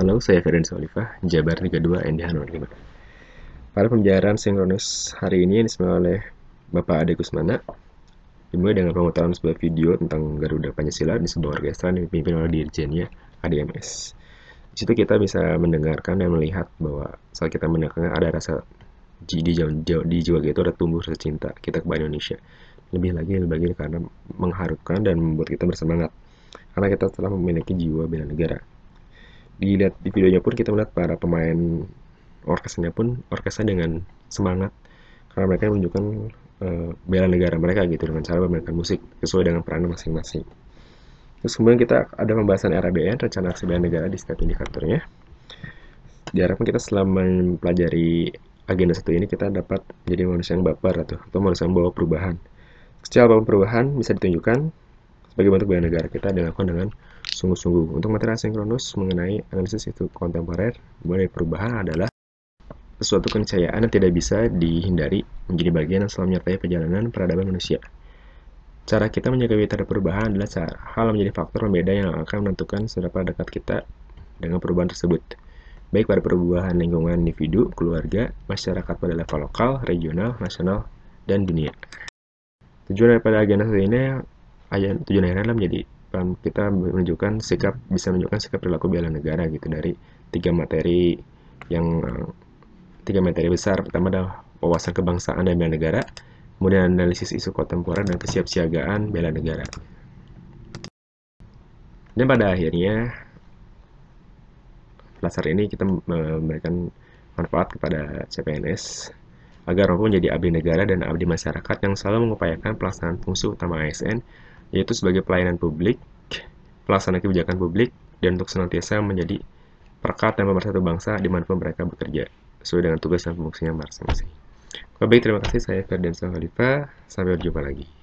Halo, saya Ferdan Solifah, Jabar 32 NDH 05. Pada pembicaraan sinkronus hari ini disemai oleh Bapak Ade Kusmana, dimulai dengan pemotongan sebuah video tentang Garuda Pancasila di sebuah orkestra yang dipimpin oleh dirjennya ADMS. Di situ kita bisa mendengarkan dan melihat bahwa saat kita mendengarkan ada rasa di, di, di jiwa kita ada tumbuh rasa cinta kita kepada Indonesia. Lebih lagi, lebih lagi karena mengharukan dan membuat kita bersemangat. Karena kita telah memiliki jiwa bela negara dilihat di videonya pun kita melihat para pemain orkestranya pun orkestra dengan semangat karena mereka menunjukkan uh, bela negara mereka gitu dengan cara memainkan musik sesuai dengan peran masing-masing. Terus kemudian kita ada pembahasan RABN rencana aksi bela negara di setiap indikatornya. Diharapkan kita selama mempelajari agenda satu ini kita dapat menjadi manusia yang baper atau, atau manusia yang bawa perubahan. Secara perubahan bisa ditunjukkan sebagai bentuk bela negara kita dilakukan dengan sungguh-sungguh. Untuk materi asinkronus mengenai analisis itu kontemporer, mulai perubahan adalah sesuatu keniscayaan yang tidak bisa dihindari menjadi bagian yang selalu menyertai perjalanan peradaban manusia. Cara kita menyikapi terhadap perubahan adalah cara hal menjadi faktor pembeda yang akan menentukan seberapa dekat kita dengan perubahan tersebut, baik pada perubahan lingkungan individu, keluarga, masyarakat pada level lokal, regional, nasional, dan dunia. Tujuan daripada agenda ini, tujuan akhirnya adalah menjadi kita menunjukkan sikap bisa menunjukkan sikap perilaku bela negara gitu. Dari tiga materi yang eh, tiga materi besar. Pertama adalah wawasan kebangsaan dan bela negara. Kemudian analisis isu kontemporer dan kesiapsiagaan bela negara. Dan pada akhirnya dasar ini kita memberikan manfaat kepada CPNS agar mampu menjadi abdi negara dan abdi masyarakat yang selalu mengupayakan pelaksanaan fungsi utama ASN yaitu sebagai pelayanan publik, pelaksana kebijakan publik, dan untuk senantiasa menjadi perkat dan pemersatu bangsa di mana pun mereka bekerja, sesuai dengan tugas dan fungsinya masing-masing. Baik, terima kasih. Saya Ferdian Khalifah. Sampai berjumpa lagi.